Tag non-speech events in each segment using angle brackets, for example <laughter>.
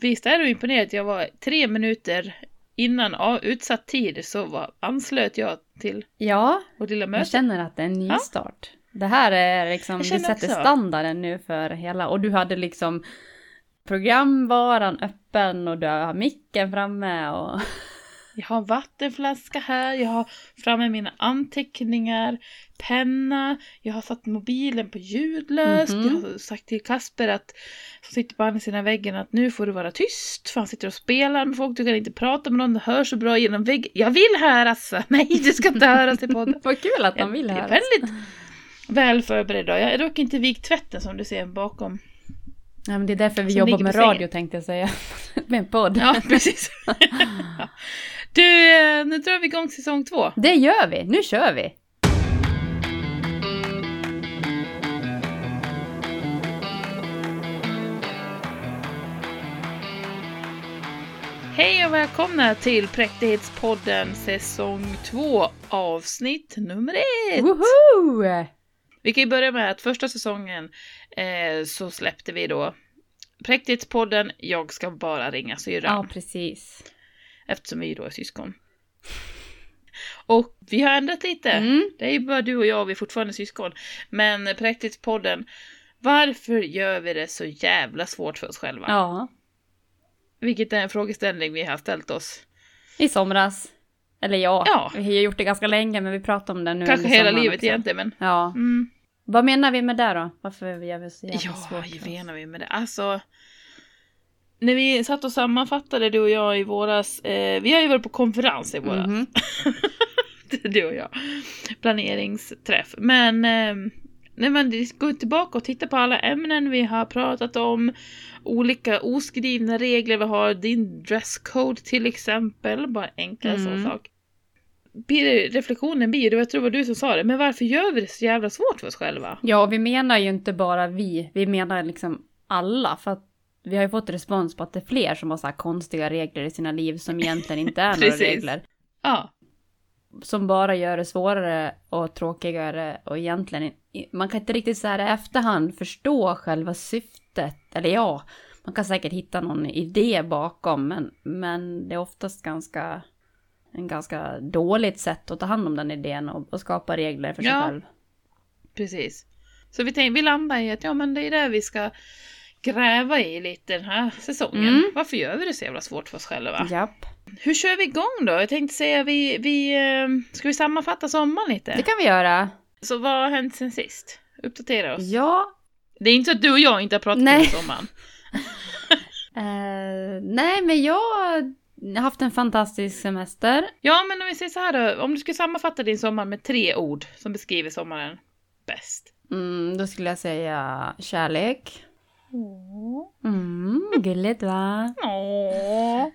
Visst är du imponerad jag var tre minuter innan av- utsatt tid så var, anslöt jag till Ja, vårt lilla jag möte. känner att det är en Ja. nystart. Det här är liksom, Jag känner sätter också. standarden nu för hela, och du hade liksom programvaran öppen och du har micken framme och... <laughs> Jag har en vattenflaska här, jag har framme mina anteckningar, penna, jag har satt mobilen på ljudlöst, Mhm. jag har sagt till Kasper att, som sitter på andra sidan väggen, att nu får du vara tyst, för han sitter och spelar med folk, du kan inte prata med någon, det hörs så bra genom väggen. Jag vill höras! <laughs> Nej, du ska inte höras i podden. <laughs> Vad kul att man vill Jag är väldigt väl förberedd. Jag är dock inte vikt tvätten som du ser bakom. Ja, men det är därför vi Som jobbar med radio tänkte jag säga. <laughs> med en podd. Ja, precis. Ja. Du, eh, nu drar vi igång säsong två. Det gör vi, nu kör vi! Hej och välkomna till Präktighetspodden säsong 2 avsnitt nummer 1. Woho! Vi kan ju börja med att första säsongen eh, så släppte vi då Präktighetspodden Jag ska bara ringa syrran. Ja, precis. Eftersom vi då är syskon. Och vi har ändrat lite. Mm. Det är ju bara du och jag, vi är fortfarande syskon. Men Präktighetspodden, varför gör vi det så jävla svårt för oss själva? Ja, Vilket är en frågeställning vi har ställt oss. i somras. Eller ja, Ja. vi har gjort det ganska länge men vi pratar om det nu Kanske hela livet också. egentligen, men... Ja. Mm. Vad menar vi med det då? Varför gör vi så jävla Ja, svårt vad för oss? menar vi med det? Alltså... När vi satt och sammanfattade du och jag i våras, eh, vi har ju varit på konferens i våras, Mhm. <laughs> du och jag, planeringsträff. Men eh, när man går tillbaka och tittar på alla ämnen vi har pratat om, olika oskrivna regler vi har, din dresscode till exempel, bara enkla Mm. sån sak. Blir Reflektionen blir, och jag tror det var du som sa det, men varför gör vi det så jävla svårt för oss själva? Ja, och vi menar ju inte bara vi, vi menar liksom alla. För att vi har ju fått respons på att det är fler som har så här konstiga regler i sina liv som egentligen inte <laughs> är några regler. Ja, Som bara gör det svårare och tråkigare och egentligen, man kan inte riktigt så här i efterhand förstå själva syftet. Eller ja, man kan säkert hitta någon idé bakom, men, men det är oftast ganska, en ganska dåligt sätt att ta hand om den idén och, och skapa regler för sig Ja. själv. Precis. Så vi, tänkte, vi landar i att ja, men det är det vi ska gräva i lite den här säsongen. Mm. Varför gör vi det så jävla svårt för oss själva? Japp. Hur kör vi igång då? Jag tänkte säga, vi, vi, eh, ska vi sammanfatta sommaren lite? Det kan vi göra. Så vad har hänt sen sist? Uppdatera oss. Ja, Det är inte så att du och jag inte har pratat Nej. under sommaren. <laughs> eh, nej men jag har haft en fantastisk semester. Ja, men om vi säger så här då. Om du skulle sammanfatta din sommar med tre ord som beskriver sommaren bäst. Mm, då skulle jag säga kärlek. Mm, gulligt va? Åh.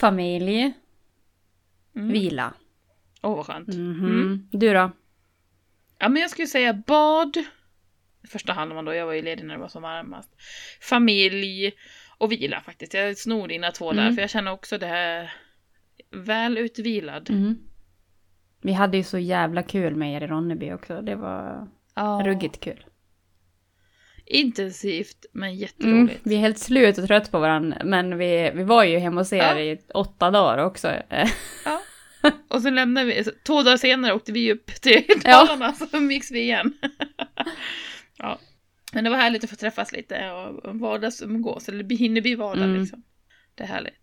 Familj. Mm. Vila. Åh, vad skönt. Mhm. Mm. Du då? Ja, men jag skulle säga bad. I första hand om man då, jag var ju ledig när det var som varmast. Familj och vila faktiskt. Jag snor dina två där, Mm. för jag känner också det här väl utvilad. Mm. Vi hade ju så jävla kul med er i Ronneby också. Det var Ja. ruggigt kul. Intensivt, men Mm. jätteroligt. Vi är helt slut och trött på varandra. Men vi, vi var ju hemma hos er Ja. i åtta dagar också. Ja. <laughs> Och så lämnade vi, två dagar senare åkte vi upp till Ja. Dalarna, så umgicks vi igen. <laughs> ja. Men det var härligt att få träffas lite och vardagsumgås, eller hinner bli vardag Mm. liksom. Det är härligt.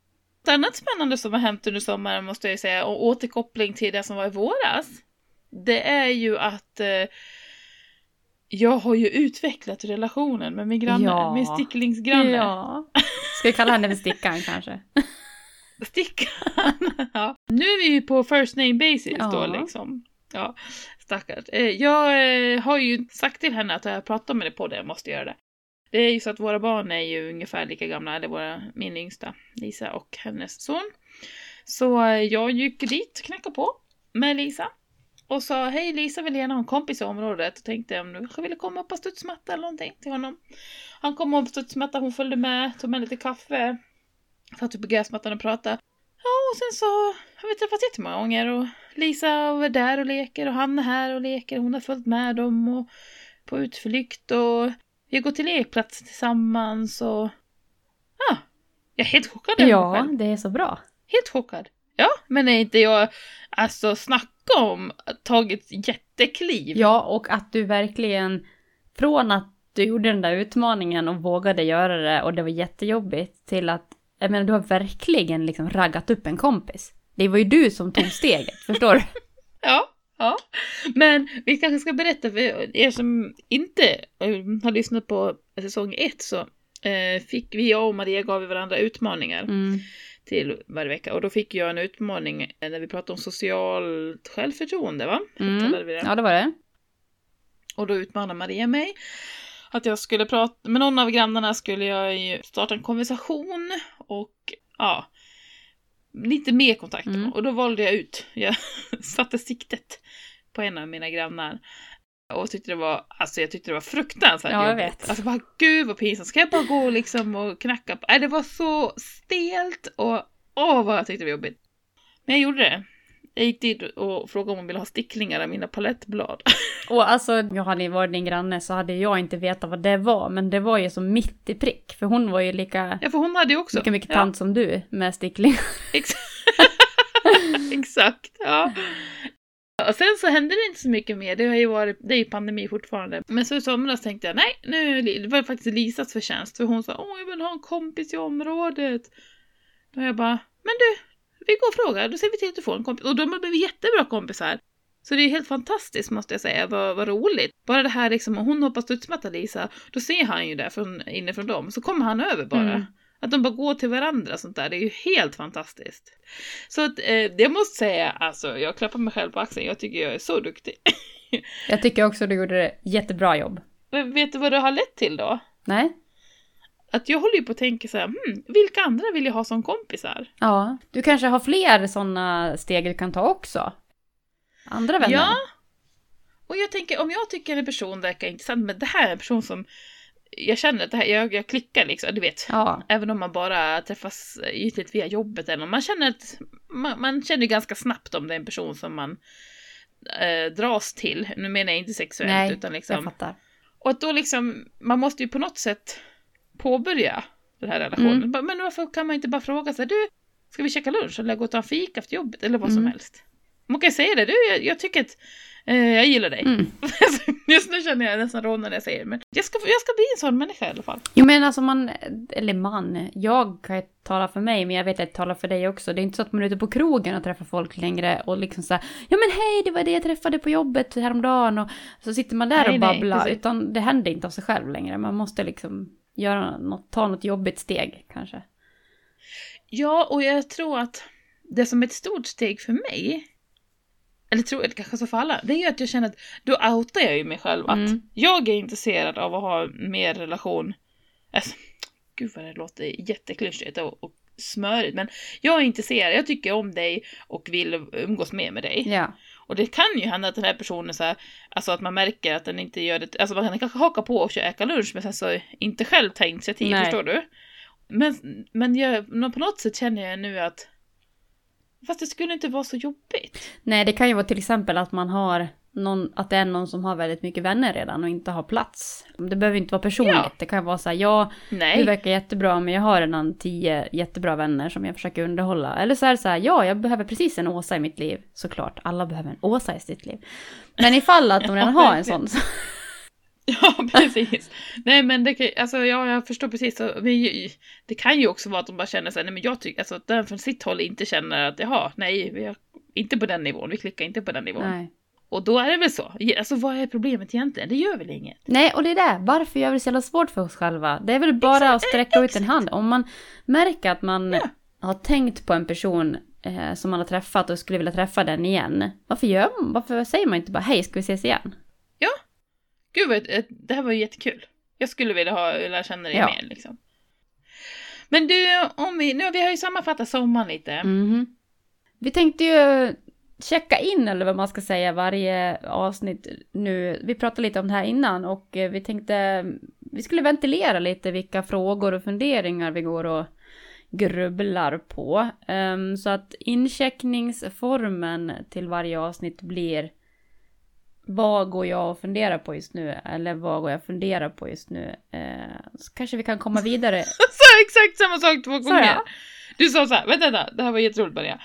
Ett annat spännande som har hänt under sommaren måste jag säga, och återkoppling till det som var i våras, det är ju att eh, jag har ju utvecklat relationen med min granne, Ja. min sticklingsgranne. Ja. Ska vi kalla henne för Stickan <laughs> kanske? Stickan. <laughs> ja. Nu är vi ju på first name basis Ja. då liksom. Ja, stackars. Eh, Jag eh, har ju sagt till henne att jag pratar med det på det, jag måste göra det. Det är ju så att våra barn är ju ungefär lika gamla, eller våra, min yngsta, Lisa och hennes son. Så eh, jag gick dit knackade på med Lisa. Och sa hej Lisa vill gärna ha en kompis i området och tänkte om du kanske ville komma upp på studsmatta eller någonting till honom. Han kom upp på studsmatta, hon följde med, tog med lite kaffe. Satt upp på gräsmattan och pratade. Ja, och sen så har vi träffats jättemånga gånger och Lisa är där och leker och han är här och leker. Hon har följt med dem och på utflykt och vi har gått till lekplatser tillsammans och ja, Jag är helt chockad över mig Ja, själv. det är så bra. Helt chockad. Ja, men är inte jag, alltså snacka om tagit jättekliv. Ja, och att du verkligen, från att du gjorde den där utmaningen och vågade göra det och det var jättejobbigt till att, jag menar du har verkligen liksom raggat upp en kompis. Det var ju du som tog steget, <laughs> förstår du? Ja, ja. Men vi kanske ska berätta för er som inte eh, har lyssnat på säsong ett så eh, fick vi, jag och Maria gav varandra utmaningar Mm. Till varje vecka. Och då fick jag en utmaning eh, när vi pratade om socialt självförtroende, va? Mm. Det. Ja, det var det. Och då utmanade Maria mig att jag skulle prata med någon av grannarna skulle jag ju starta en konversation och ja, lite mer kontakt. Mm. Och då valde jag ut, jag <laughs> satte siktet på en av mina grannar. Och tyckte det var, alltså jag tyckte det var fruktansvärt Ja, jag jobbigt. vet. Alltså bara gud vad pinsamt, ska jag bara gå liksom och knacka på? Nej, det var så stelt och åh vad jag tyckte det var jobbigt. Men jag gjorde det. Jag gick dit och frågade om hon ville ha sticklingar av mina palettblad. <laughs> Och alltså, jag hade varit din granne så hade jag inte vetat vad det var, men det var ju så mitt i prick, för hon var ju lika, Ja, för hon hade ju också. lika mycket ja, tant som du med sticklingar. ex- <laughs> Exakt, ja. Och sen så hände det inte så mycket mer, det har ju varit, det är ju pandemi fortfarande. Men så i somras tänkte jag, nej, nu, det var faktiskt Lisas förtjänst, för hon sa, åh, jag vill ha en kompis i området. Då jag bara, men du, vi går och frågar, då ser vi till att du får en kompis. Och de har blivit jättebra kompisar. Så det är helt fantastiskt måste jag säga, vad, vad roligt. Bara det här liksom, om hon hoppar studsmatta Lisa, då ser han ju det från, inifrån dem, så kommer han över bara. Mm. Att de bara går till varandra sånt där, det är ju helt fantastiskt. Så att, eh, jag måste säga, alltså jag klappar mig själv på axeln, jag tycker jag är så duktig. <laughs> Jag tycker också du gjorde det jättebra jobb. Men vet du vad det har lett till då? Nej? Att jag håller ju på att tänka så här, hmm, vilka andra vill jag ha som kompisar? Ja. Du kanske har fler sådana steg du kan ta också? Andra vänner? Ja. Och jag tänker, om jag tycker en person verkar intressant, men det här är en person som jag känner att det här, jag, jag klickar liksom, du vet. Ja. Även om man bara träffas ytligt via jobbet eller man känner att man, man känner ganska snabbt om det är en person som man eh, dras till. Nu menar jag inte sexuellt Nej, utan Jag liksom. fattar. Och att då liksom, man måste ju på något sätt påbörja den här relationen. Mm. Men varför kan man inte bara fråga sig, du, ska vi käka lunch eller gå och ta en fika efter jobbet eller vad som Mm. helst. Man kan säga det, du, jag, jag tycker att eh, jag gillar dig. Mm. <laughs> Just nu känner jag nästan råd när jag säger det, men jag ska, jag ska bli en sån människa i alla fall. Jo men alltså man, eller man, jag kan ju tala för mig men jag vet att jag talar för dig också. Det är inte så att man är ute på krogen och träffar folk längre och liksom såhär, ja men hej det var det jag träffade på jobbet häromdagen och så sitter man där Nej, och nej, babblar. precis. utan det händer inte av sig själv längre. Man måste liksom göra något, ta något jobbigt steg kanske. Ja, och jag tror att det som är ett stort steg för mig, eller tror jag kanske så för alla, det är ju att jag känner att då outar jag ju mig själv att Mm. jag är intresserad av att ha mer relation. Alltså, gud vad det låter jätteklyschigt och, och smörigt, men jag är intresserad, jag tycker om dig och vill umgås mer med dig. Ja. Och det kan ju hända att den här personen så här, alltså att man märker att den inte gör det, alltså man kan kanske haka på och käka lunch men sen så inte själv ta initiativ, Nej. förstår du? Men, men jag, på något sätt känner jag nu att Fast det skulle inte vara så jobbigt. Nej det kan ju vara till exempel att man har någon, att det är någon som har väldigt mycket vänner redan och inte har plats. Det behöver inte vara personligt. Ja. Det kan vara så här, ja Du Nej. verkar jättebra men jag har redan tio jättebra vänner som jag försöker underhålla. Eller så är det så här, ja jag behöver precis en Åsa i mitt liv. Såklart, alla behöver en Åsa i sitt liv. Men ifall att de redan har en sån. Så, <laughs> Ja, precis. Nej men det kan, alltså ja, jag förstår precis. Så, men, det kan ju också vara att de bara känner sig, nej men jag tycker, alltså att den från sitt håll inte känner att jaha, nej, vi har inte på den nivån, vi klickar inte på den nivån. nej. Och då är det väl så. Alltså vad är problemet egentligen? Det gör väl inget? nej, och det är det. Varför gör vi det så jävla svårt för oss själva? Det är väl bara att sträcka ut en hand. Om man märker att man Ja. har tänkt på en person eh, som man har träffat och skulle vilja träffa den igen. Varför gör man? Varför säger man inte bara hej, ska vi ses igen? Gud vad, det här var ju jättekul. Jag skulle vilja ha, lära känna dig Ja. mer liksom. Men du, om vi, nu vi har ju sammanfattat sommaren lite. Mhm. Vi tänkte ju checka in, eller vad man ska säga, varje avsnitt nu. Vi pratade lite om det här innan och eh, vi tänkte vi skulle ventilera lite vilka frågor och funderingar vi går och grubblar på. Ehm, så att incheckningsformen till varje avsnitt blir vad går jag och funderar på just nu? Eller vad går jag och funderar på just nu? Eh, så kanske vi kan komma vidare. <laughs> sa exakt samma sak två gånger. jag? Du sa så här, vänta, vänta, det här var jätteroligt Maria.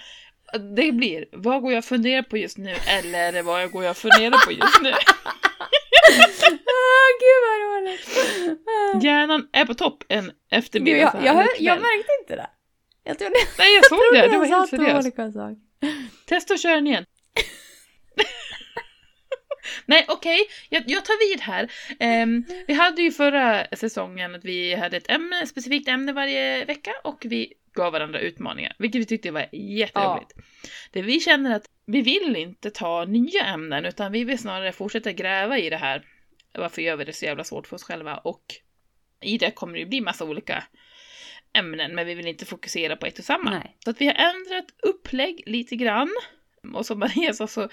Det blir, vad går jag och funderar på just nu? Eller vad går jag och funderar på just nu? <laughs> ah, gud vad roligt! Hjärnan är på topp en eftermiddag jag, så jag, jag kväll. märkte inte det. Jag trodde, Nej, jag såg det, jag du var helt seriös. Testa att köra den igen. Nej, okej, jag, jag tar vid här. Ehm, vi hade ju förra säsongen att vi hade ett ämne, specifikt ämne varje vecka och vi gav varandra utmaningar, vilket vi tyckte var jätteroligt. Det vi känner att vi vill inte ta nya ämnen utan vi vill snarare fortsätta gräva i det här. Varför gör vi det så jävla svårt för oss själva? Och i det kommer det ju bli massa olika ämnen, men vi vill inte fokusera på ett och samma. Nej. Så att vi har ändrat upplägg lite grann. Och som Maria sa så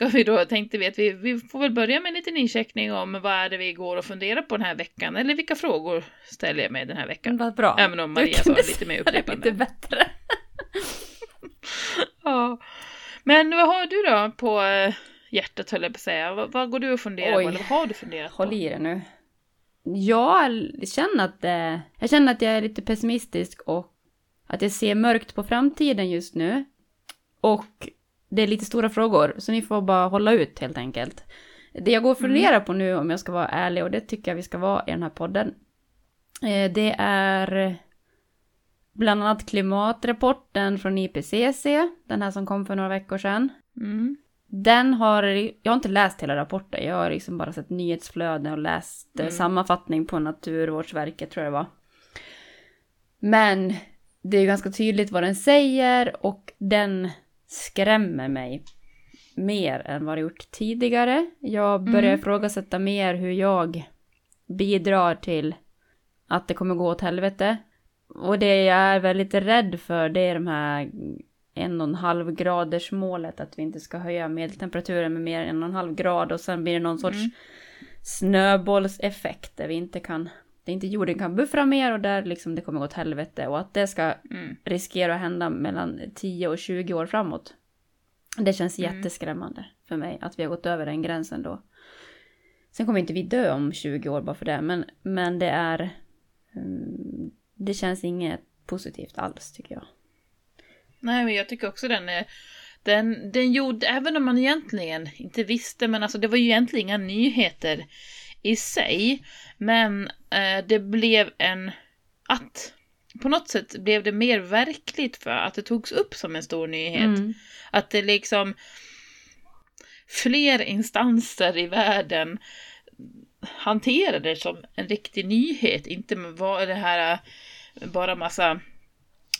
ska vi då, tänkte vi att vi, vi får väl börja med en liten incheckning om vad är det vi går och funderar på den här veckan, eller vilka frågor ställer jag mig den här veckan. Vad bra. Även om Maria sa lite mer <laughs> upprepande. Lite bättre. <laughs> Ja. Men vad har du då på eh, hjärtat höll jag på att säga? Vad, vad går du och funderar Oj. på? Eller vad har du funderat Håll på? i det nu. Jag känner att, eh, jag känner att jag är lite pessimistisk och att jag ser mörkt på framtiden just nu. Och det är lite stora frågor, så ni får bara hålla ut helt enkelt. Det jag går och funderar på nu, om jag ska vara ärlig, och det tycker jag vi ska vara i den här podden, eh, det är bland annat klimatrapporten från IPCC, den här som kom för några veckor sedan. Mm. Den har, jag har inte läst hela rapporten, jag har liksom bara sett nyhetsflöden och läst eh, Mm. sammanfattning på Naturvårdsverket tror jag det var. Men det är ganska tydligt vad den säger och den skrämmer mig mer än vad det gjort tidigare. Jag börjar Mm. ifrågasätta mer hur jag bidrar till att det kommer gå åt helvete. Och det jag är väldigt rädd för det är de här en och en halv graders målet att vi inte ska höja medeltemperaturen med mer än en och en halv grad och sen blir det någon sorts Mm. snöbollseffekt där vi inte kan, inte jorden kan buffra mer och där liksom det kommer gå åt helvete och att det ska Mm. riskera att hända mellan 10 och 20 år framåt. Det känns Mm. jätteskrämmande för mig att vi har gått över den gränsen då. Sen kommer inte vi dö om 20 år bara för det, men, men det är... mm, Det känns inget positivt alls tycker jag. Nej, men jag tycker också den är... Den, den gjorde, även om man egentligen inte visste, men alltså det var ju egentligen inga nyheter i sig. Men eh, det blev en... Att på något sätt blev det mer verkligt för att det togs upp som en stor nyhet. Mm. Att det liksom fler instanser i världen hanterade det som en riktig nyhet, inte vad det här eh, bara massa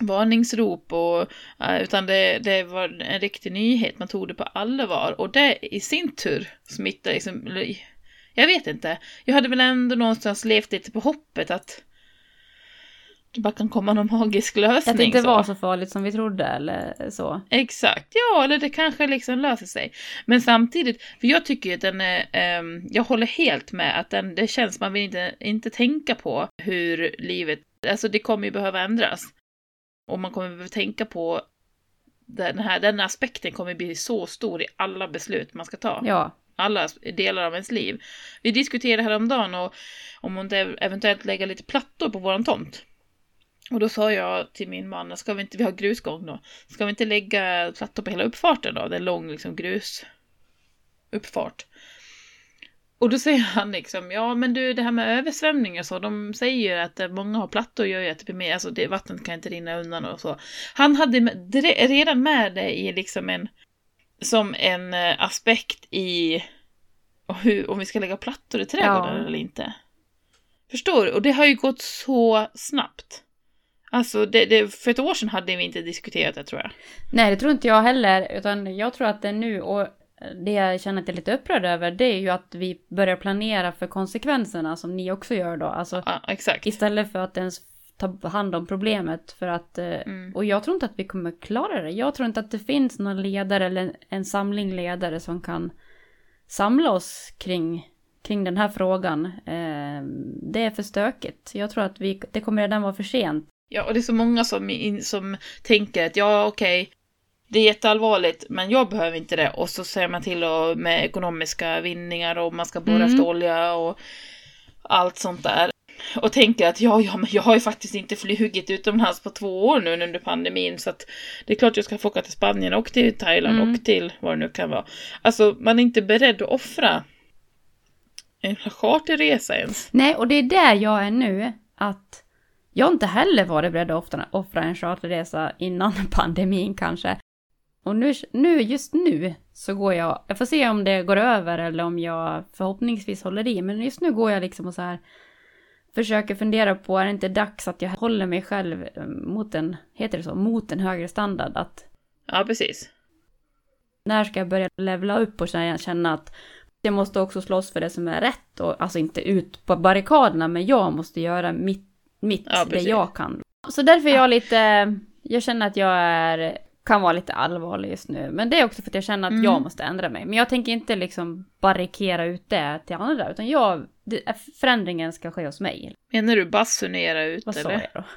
varningsrop och eh, utan det, det var en riktig nyhet, man tog det på allvar och det i sin tur smittade liksom, jag vet inte, jag hade väl ändå någonstans levt lite på hoppet att det bara kan komma någon magisk lösning. Att det inte så. var så farligt som vi trodde eller så. Exakt, ja, eller det kanske liksom löser sig. Men samtidigt, för jag tycker ju att den är, ehm, jag håller helt med att den, det känns, man vill inte, inte tänka på hur livet, alltså det kommer ju behöva ändras. Och man kommer behöva tänka på den här, den aspekten kommer bli så stor i alla beslut man ska ta. Ja, alla delar av ens liv. Vi diskuterade häromdagen och om hon eventuellt lägga lite plattor på våran tomt. Och då sa jag till min man, ska vi inte, vi har grusgång då, ska vi inte lägga plattor på hela uppfarten då? Det är en lång liksom grusuppfart. Och då säger han liksom, ja men du det här med översvämningar och så, de säger ju att eh, många har plattor gör ju att det blir mer, alltså det, vattnet kan inte rinna undan och så. Han hade med, redan med det i liksom en, som en eh, aspekt i hur, om vi ska lägga plattor i trädgården Ja. eller inte. Förstår du? Och det har ju gått så snabbt. Alltså, det, det, för ett år sedan hade vi inte diskuterat det tror jag. nej det tror inte jag heller. Utan jag tror att det är nu och det jag känner att jag är lite upprörd över det är ju att vi börjar planera för konsekvenserna som ni också gör då. Alltså Ja, exakt. istället för att ens ta hand om problemet för att eh, Mm. och jag tror inte att vi kommer klara det. Jag tror inte att det finns någon ledare eller en, samling ledare som kan samla oss kring, kring den här frågan. Eh, det är för stökigt. Jag tror att vi, det kommer redan vara för sent. Ja, och det är så många som, in, som tänker att ja, okej, det är jätteallvarligt, men jag behöver inte det. Och så ser man till och med ekonomiska vinningar och man ska borra Mm. efter olja och allt sånt där. Och tänker att ja, ja, men jag har ju faktiskt inte flugit utomlands på två år nu under pandemin så att det är klart jag ska få åka till Spanien och till Thailand Mm. och till vad det nu kan vara. Alltså, man är inte beredd att offra en charterresa ens. Nej, och det är där jag är nu. Att jag inte heller varit beredd att offra, en charterresa innan <laughs> pandemin kanske. Och nu, nu, just nu, så går jag, jag får se om det går över eller om jag förhoppningsvis håller i, men just nu går jag liksom och så här försöker fundera på, är det inte dags att jag håller mig själv eh, mot en, heter det så, mot en högre standard? Att Ja, precis. när ska jag börja levla upp och känna att jag måste också slåss för det som är rätt och alltså inte ut på barrikaderna men jag måste göra mitt, mitt Ja, det jag kan. Så därför är jag lite, jag känner att jag är, kan vara lite allvarlig just nu. Men det är också för att jag känner att Mm. jag måste ändra mig. Men jag tänker inte liksom barrikera ut det till andra utan jag, förändringen ska ske hos mig. Menar du basunera ut Vad sa eller? jag då?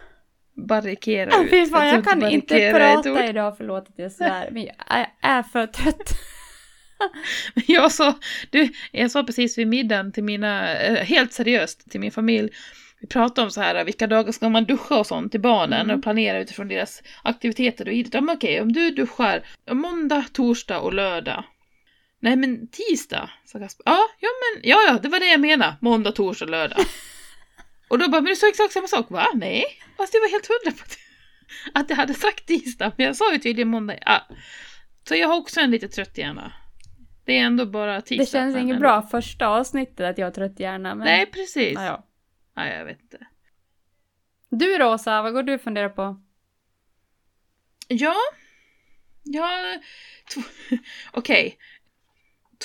Barrikera Ja, ut? fy fan, jag trodde kan inte prata idag, förlåt att jag svär. Men jag är, är för trött. <laughs> Jag sa, du, jag sa precis vid middagen till mina, eh, helt seriöst till min familj, vi pratade om så här, vilka dagar ska man duscha och sånt till barnen Mm. och planera utifrån deras aktiviteter och idrott. Ja men okej, om du duschar måndag, torsdag och lördag. Nej men tisdag, sa Kasper. Ja, ja men, ja ja, det var det jag menade. Måndag, torsdag, lördag. <laughs> och då bara, men du sa exakt samma sak. Va? Nej, fast det var helt hundra på att, <laughs> att jag hade sagt tisdag, men jag sa ju tydligen måndag. Ja. Så jag har också en lite trött hjärna. Det är ändå bara tisdag. Det känns inget bra första avsnittet att jag har trött hjärna. Men... Nej, precis. Ja, ja. Nej, jag vet inte. Du Rosa, vad går du och funderar på? Ja, ja, två- <laughs> okej.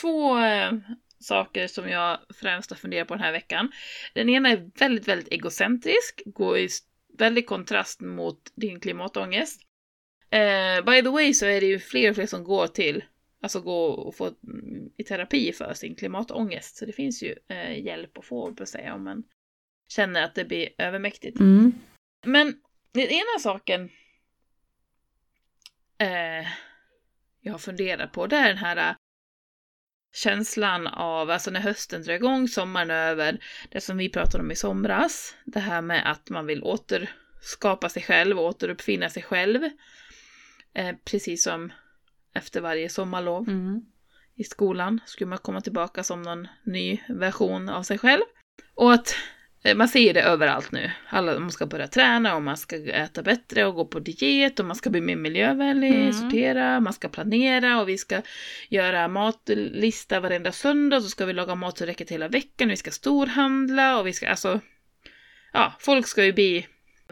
Två eh, saker som jag främst har funderat på den här veckan. Den ena är väldigt, väldigt egocentrisk, går i väldig kontrast mot din klimatångest. Eh, by the way så är det ju fler och fler som går till, alltså går och får mm, i terapi för sin klimatångest. Så det finns ju eh, hjälp att få, på att säga, om man känner att det blir övermäktigt. Mm. Men den ena saken eh, jag har funderat på, det är den här eh, känslan av, alltså när hösten drar igång, sommaren över, det som vi pratade om i somras, det här med att man vill återskapa sig själv, återuppfinna sig själv, eh, precis som efter varje sommarlov Mm. i skolan skulle man komma tillbaka som någon ny version av sig själv. Och att man ser det överallt nu. Alla, man ska börja träna och man ska äta bättre och gå på diet och man ska bli mer miljövänlig, Mm. sortera, man ska planera och vi ska göra matlista varenda söndag så ska vi laga mat som räcker till hela veckan, vi ska storhandla och vi ska alltså Ja, folk ska ju bli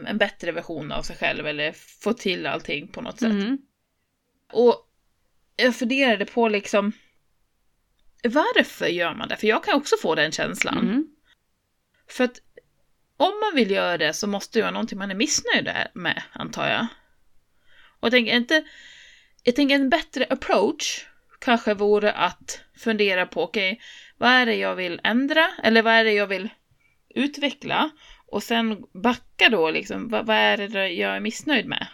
en bättre version av sig själv eller få till allting på något sätt. Mm. Och jag funderade på liksom varför gör man det? För jag kan också få den känslan. Mm. För att om man vill göra det så måste det vara någonting man är missnöjd med, antar jag. Och jag tänker inte, jag tänker en bättre approach kanske vore att fundera på, okej, vad är det jag vill ändra? Eller vad är det jag vill utveckla? Och sen backa då liksom, vad, vad är det jag är missnöjd med?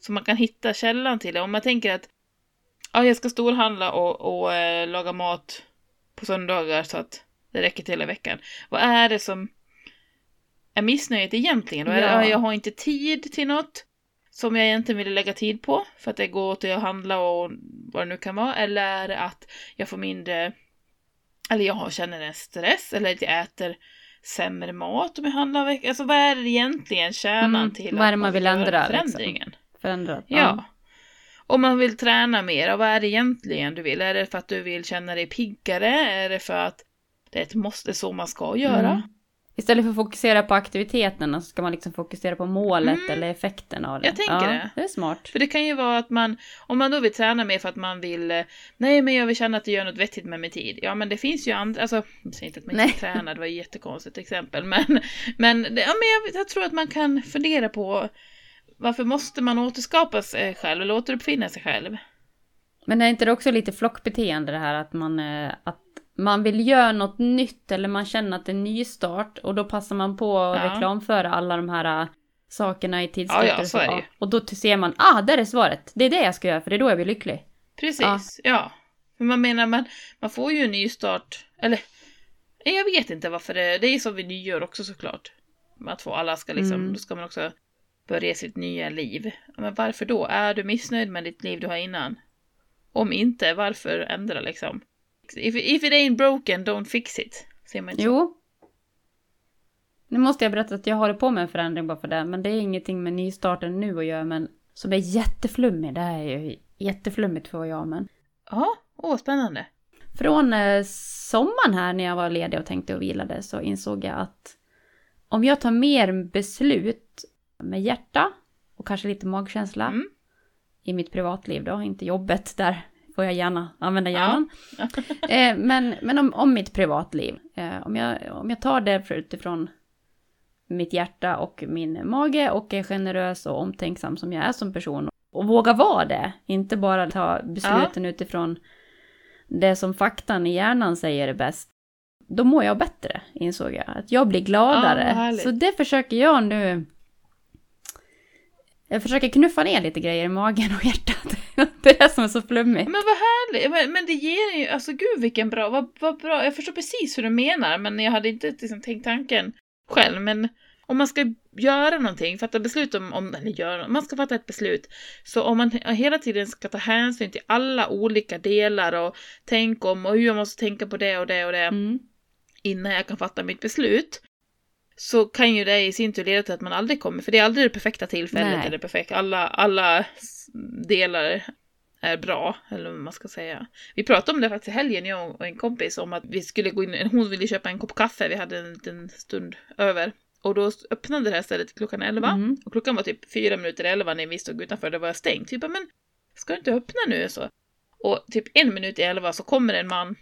Så man kan hitta källan till det. Om man tänker att ja, jag ska storhandla och, och äh, laga mat på söndagar så att det räcker till hela veckan. Vad är det som är missnöjet egentligen? Då är det, Ja. ja, jag har inte tid till något som jag egentligen ville lägga tid på för att det går till att handla och vad det nu kan vara. Eller är det att jag får mindre, eller jag har- känner en stress eller att jag äter sämre mat om jag handlar Alltså vad är det egentligen kärnan Mm, till vad är det man vill ändra, liksom? förändringen? Förändrat. Ja. Om man vill träna mer, och vad är det egentligen du vill? Är det för att du vill känna dig piggare? Är det för att det är ett måste, så man ska göra? Mm. Istället för att fokusera på aktiviteterna så ska man liksom fokusera på målet Mm. eller effekten av det. Jag tänker ja, det. Det är smart. För det kan ju vara att man, om man då vill träna mer för att man vill, nej men jag vill känna att jag gör något vettigt med min tid. Ja men det finns ju andra, alltså, jag säger inte att man inte tränar, det var ett jättekonstigt exempel. Men, men, ja, men jag, jag tror att man kan fundera på varför måste man återskapa sig själv eller återuppfinna sig själv? Men är inte det också lite flockbeteende det här att man, eh, att man vill göra något nytt eller man känner att det är en ny start och då passar man på att Ja. reklamföra alla de här eh, sakerna i tidskrifter. Ja, ja, så är det. Och då ser man, ah, där är svaret. Det är det jag ska göra, för det är då jag blir lycklig. Precis, ja. Men man menar, man, man får ju en ny start. Eller, jag vet inte varför det Det är som vid nyår också såklart. Att få alla ska liksom, Mm. då ska man också börja sitt nya liv. Men varför då? Är du missnöjd med ditt liv du har innan? Om inte, varför ändra liksom? If, if it ain't broken, don't fix it. Säger man inte? Jo. Nu måste jag berätta att jag håller på med en förändring bara för det. Men det är ingenting med nystarten nu att göra. Men som är jätteflummig. Det här är ju jätteflummigt för jag. Men Ja, åh vad spännande. från eh, sommaren här när jag var ledig och tänkte och vilade så insåg jag att om jag tar mer beslut med hjärta och kanske lite magkänsla Mm. i mitt privatliv då, inte jobbet, där får jag gärna använda hjärnan. Ja. <laughs> eh, men men om, om mitt privatliv, eh, om, jag, om jag tar det utifrån mitt hjärta och min mage och är generös och omtänksam som jag är som person och våga vara det, inte bara ta besluten utifrån det som faktan i hjärnan säger är bäst. Då mår jag bättre, insåg jag. Att jag blir Ja, gladare. härligt. så det försöker jag nu jag försöker knuffa ner lite grejer i magen och hjärtat. <laughs> Det är det som är så flummigt. Men vad härligt! Men, men det ger ju, alltså gud vilken bra, vad, vad bra, jag förstår precis hur du menar men jag hade inte liksom tänkt tanken själv men om man ska göra någonting, fatta beslut om, om eller göra, om man ska fatta ett beslut, så om man hela tiden ska ta hänsyn till alla olika delar och tänka om och hur jag måste tänka på det och det och det Mm. innan jag kan fatta mitt beslut, så kan ju det i sin tur leda till att man aldrig kommer, för det är aldrig det perfekta tillfället Nej. eller perfekt, alla, alla delar är bra, eller vad man ska säga. Vi pratade om det faktiskt i helgen, jag och en kompis, om att vi skulle gå in, hon ville köpa en kopp kaffe, vi hade en liten stund över. Och då öppnade det här stället klockan 11. Mm. Och klockan var typ fyra minuter i elva när vi stod utanför, det var stängt. Vi bara, men ska du inte öppna nu? Så. Och typ en minut i elva så kommer en man.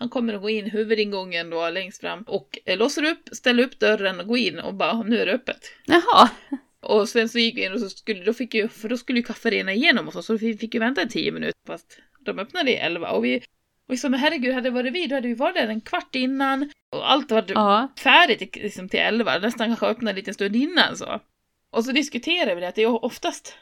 Han kommer att gå in huvudingången då längst fram och eh, låser upp, ställer upp dörren och går in och bara, nu är det öppet. Jaha. <laughs> Och sen så gick vi in och så skulle, då fick ju, för då skulle ju kaffe rinna igenom oss så vi fick ju vänta i tio minuter fast de öppnade i elva och vi, och vi sa men herregud hade det varit vi då hade vi varit där en kvart innan och allt var Ja. färdigt liksom till elva, nästan kanske öppnade en liten stund innan så. Och så diskuterar vi det att det är oftast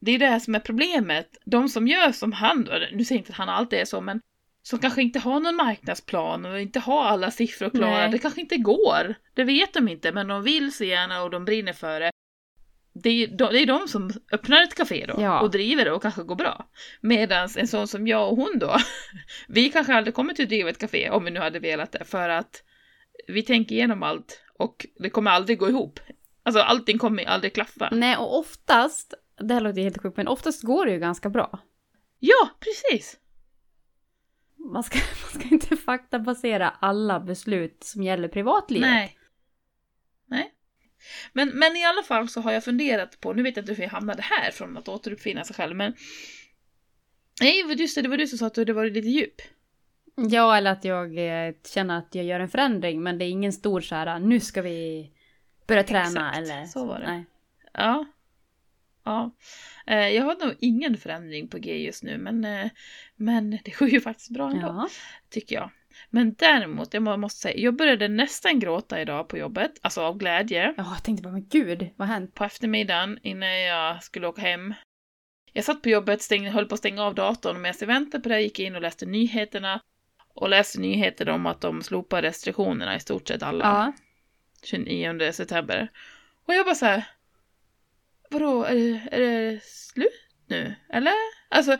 det är det här som är problemet. De som gör som han, nu säger jag inte att han alltid är så, men som kanske inte har någon marknadsplan och inte har alla siffror klara. Nej. Det kanske inte går. Det vet de inte, men de vill så gärna och de brinner för det. Det är, de, det är de som öppnar ett café då Ja. och driver det och kanske går bra. Medan en sån som jag och hon då, <laughs> vi kanske aldrig kommer till att driva ett café om vi nu hade velat det för att vi tänker igenom allt och det kommer aldrig gå ihop. Alltså allting kommer aldrig klaffa. Nej, och oftast, det här låter helt sjukt, men oftast går det ju ganska bra. Ja, precis! Man ska, <laughs> man ska inte faktabasera alla beslut som gäller privatlivet. Nej. Nej. Men, men i alla fall så har jag funderat på, nu vet jag inte hur jag hamnade här från att återuppfinna sig själv, men Nej, just det, det var du som sa att du hade varit lite djup. Ja, eller att jag eh, känner att jag gör en förändring, men det är ingen stor så här, nu ska vi börja träna Exakt, eller... så var det. Nej. Ja. Ja. Eh, Jag har nog ingen förändring på G just nu, men, eh, men det går ju faktiskt bra ändå, Ja. tycker jag. Men däremot, jag må- måste säga, jag började nästan gråta idag på jobbet, alltså av glädje. ja, jag tänkte bara, men gud, vad hänt? på eftermiddagen innan jag skulle åka hem. Jag satt på jobbet, stäng, höll på att stänga av datorn och medan jag väntade på det gick in och läste nyheterna. Och läste nyheter om att de slopar restriktionerna i stort sett alla. Ja. 29 september. Och jag bara så här. Vadå, är det, är det slut nu? Eller? Alltså,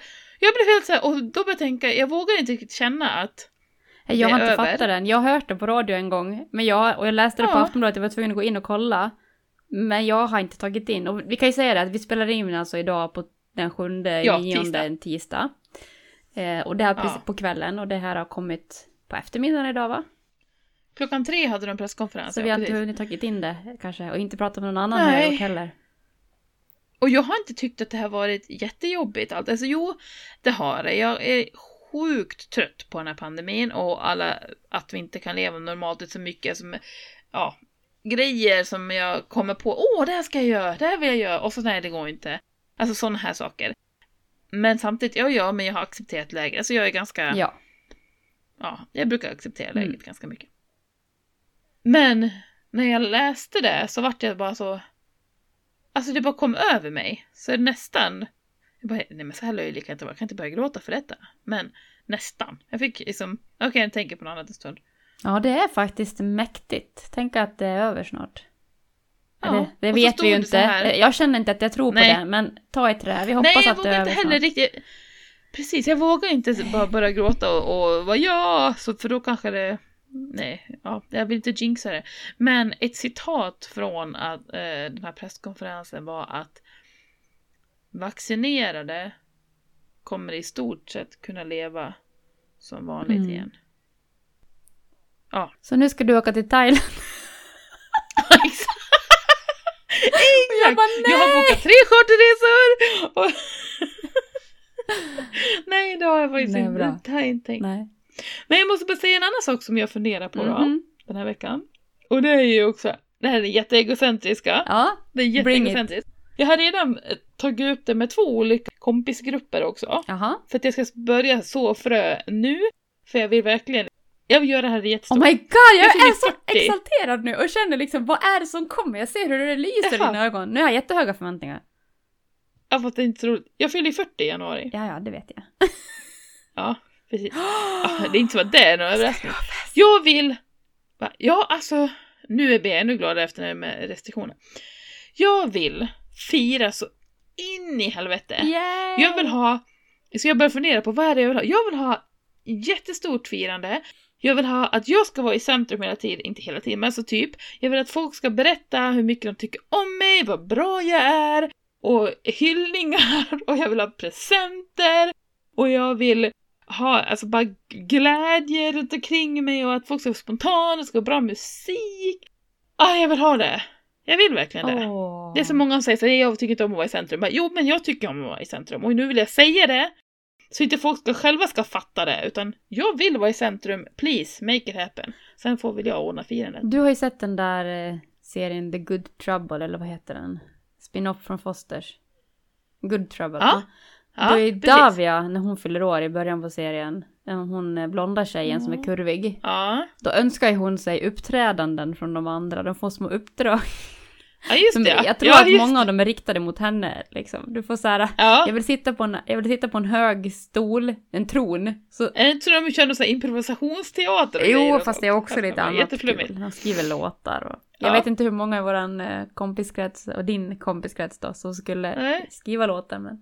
jag blev helt så här, och då började jag tänka, jag vågar inte riktigt känna att Jag Det har inte över. fattat den. Jag har hört det på radio en gång, men jag, och jag läste det på Ja. Aftonbladet, jag var tvungen att gå in och kolla. Men jag har inte tagit in, och vi kan ju säga det att vi spelar in alltså idag på den sjunde, Ja, nionde, tisdag. tisdag. Eh, och det här Ja. på kvällen, och det här har kommit på eftermiddagen idag va? klockan tre hade de presskonferens. Så vi har inte hunnit tagit in det kanske, och inte pratat med någon annan Nej. här heller. Och jag har inte tyckt att det har varit jättejobbigt. Allt. Alltså jo, det har det. Jag är sjukt trött på den här pandemin och alla, att vi inte kan leva normalt. Det är så mycket som, ja, grejer som jag kommer på. Åh, det här ska jag göra, det här vill jag göra. Och så nej, det går inte. Alltså sådana här saker. Men samtidigt, ja, ja, men jag har accepterat läget. Alltså jag är ganska, ja, Ja. jag brukar acceptera läget Mm. ganska mycket. Men när jag läste det så vart jag bara så... Alltså det bara kom över mig. Så nästan... Jag bara, nej men så här löjlig kan jag inte vara. Jag kan inte börja gråta för detta. Men nästan. Jag fick liksom... Okej, okay, jag tänker på något annat en stund. Ja, det är faktiskt mäktigt. Tänk att det är över snart. Ja, det det vet vi ju inte. Jag känner inte att jag tror Nej. på det, men ta i trä. Vi hoppas Nej, jag att det är vågar över inte heller snart. riktigt... Precis, jag vågar inte bara börja gråta och, och vara ja, så för då kanske det... Nej, ja, jag vill inte jinxa det. Men ett citat från att, eh, den här presskonferensen var att vaccinerade kommer i stort sett kunna leva som vanligt Mm. igen. Så nu ska du åka till Thailand. Exakt! Jag bara, Jag har bokat tre charterresor! Och... Nej, det har jag faktiskt Nej, inte. Det har jag inte tänkt. Nej. Men jag måste bara säga en annan sak som jag funderar på då, Mhm. den här veckan. Och det är ju också, det här är jätteegocentriska. Ja, Det är jätteegocentriskt. Jag har redan eh, tagit upp det med två olika kompisgrupper också. jaha. För att jag ska börja så frö nu. För jag vill verkligen, jag vill göra det här jättestort. Oh my god, jag, Jag är så 40. exalterad nu och känner liksom vad är det som kommer? Jag ser hur det lyser i Jaha. dina ögon. Nu har jag jättehöga förväntningar. Ja, fast det är inte så roligt. Jag fyller ju 40 i januari. Ja, ja, det vet jag. Ja, precis. Ja, <gasps> det är inte så att det är någon överraskning. Jag vill... Va? Ja, alltså... Nu är jag ännu gladare efter det här med restriktioner. Jag vill fira så in i helvete. Yay! Jag vill ha... Så jag börjar fundera på vad är det jag vill ha? Jag vill ha jättestort firande. Jag vill ha att jag ska vara i centrum hela tiden, inte hela tiden, men alltså typ. Jag vill att folk ska berätta hur mycket de tycker om mig, vad bra jag är, och hyllningar, <laughs> och jag vill ha presenter, och jag vill ha alltså bara glädje runt omkring mig och att folk ska vara spontana, det ska vara bra musik. Ah, jag vill ha det. Jag vill verkligen det. Åh. Det är så många som säger så här, jag tycker inte om att vara i centrum. Bara, jo, men jag tycker om att vara i centrum och nu vill jag säga det. Så inte folk ska själva ska fatta det, utan jag vill vara i centrum. Please, make it happen. Sen får väl jag ordna firandet. Du har ju sett den där eh, serien The Good Trouble, eller vad heter den? Spin-off från Fosters. Good Trouble. Ja, Ja, det är. Davia, när hon fyller år i början på serien. eh, Hon eh, blonda tjejen som är Ja. kurvig. Ja, Då önskar ju hon sig uppträdanden från de andra. De får små uppdrag. ja just Som, det. jag tror ja, att många av dem är riktade mot henne. Liksom. Du får så här, Ja. jag, vill sitta på en, jag vill sitta på en hög stol, en tron. Så, Jag tror de kör någon sån här improvisationsteater och jo, och fast det är också lite annat kul. Han skriver låtar. Och, jag Ja. vet inte hur många i våran eh, kompiskrets och din kompiskrets då som skulle Nej. skriva låtar. Men...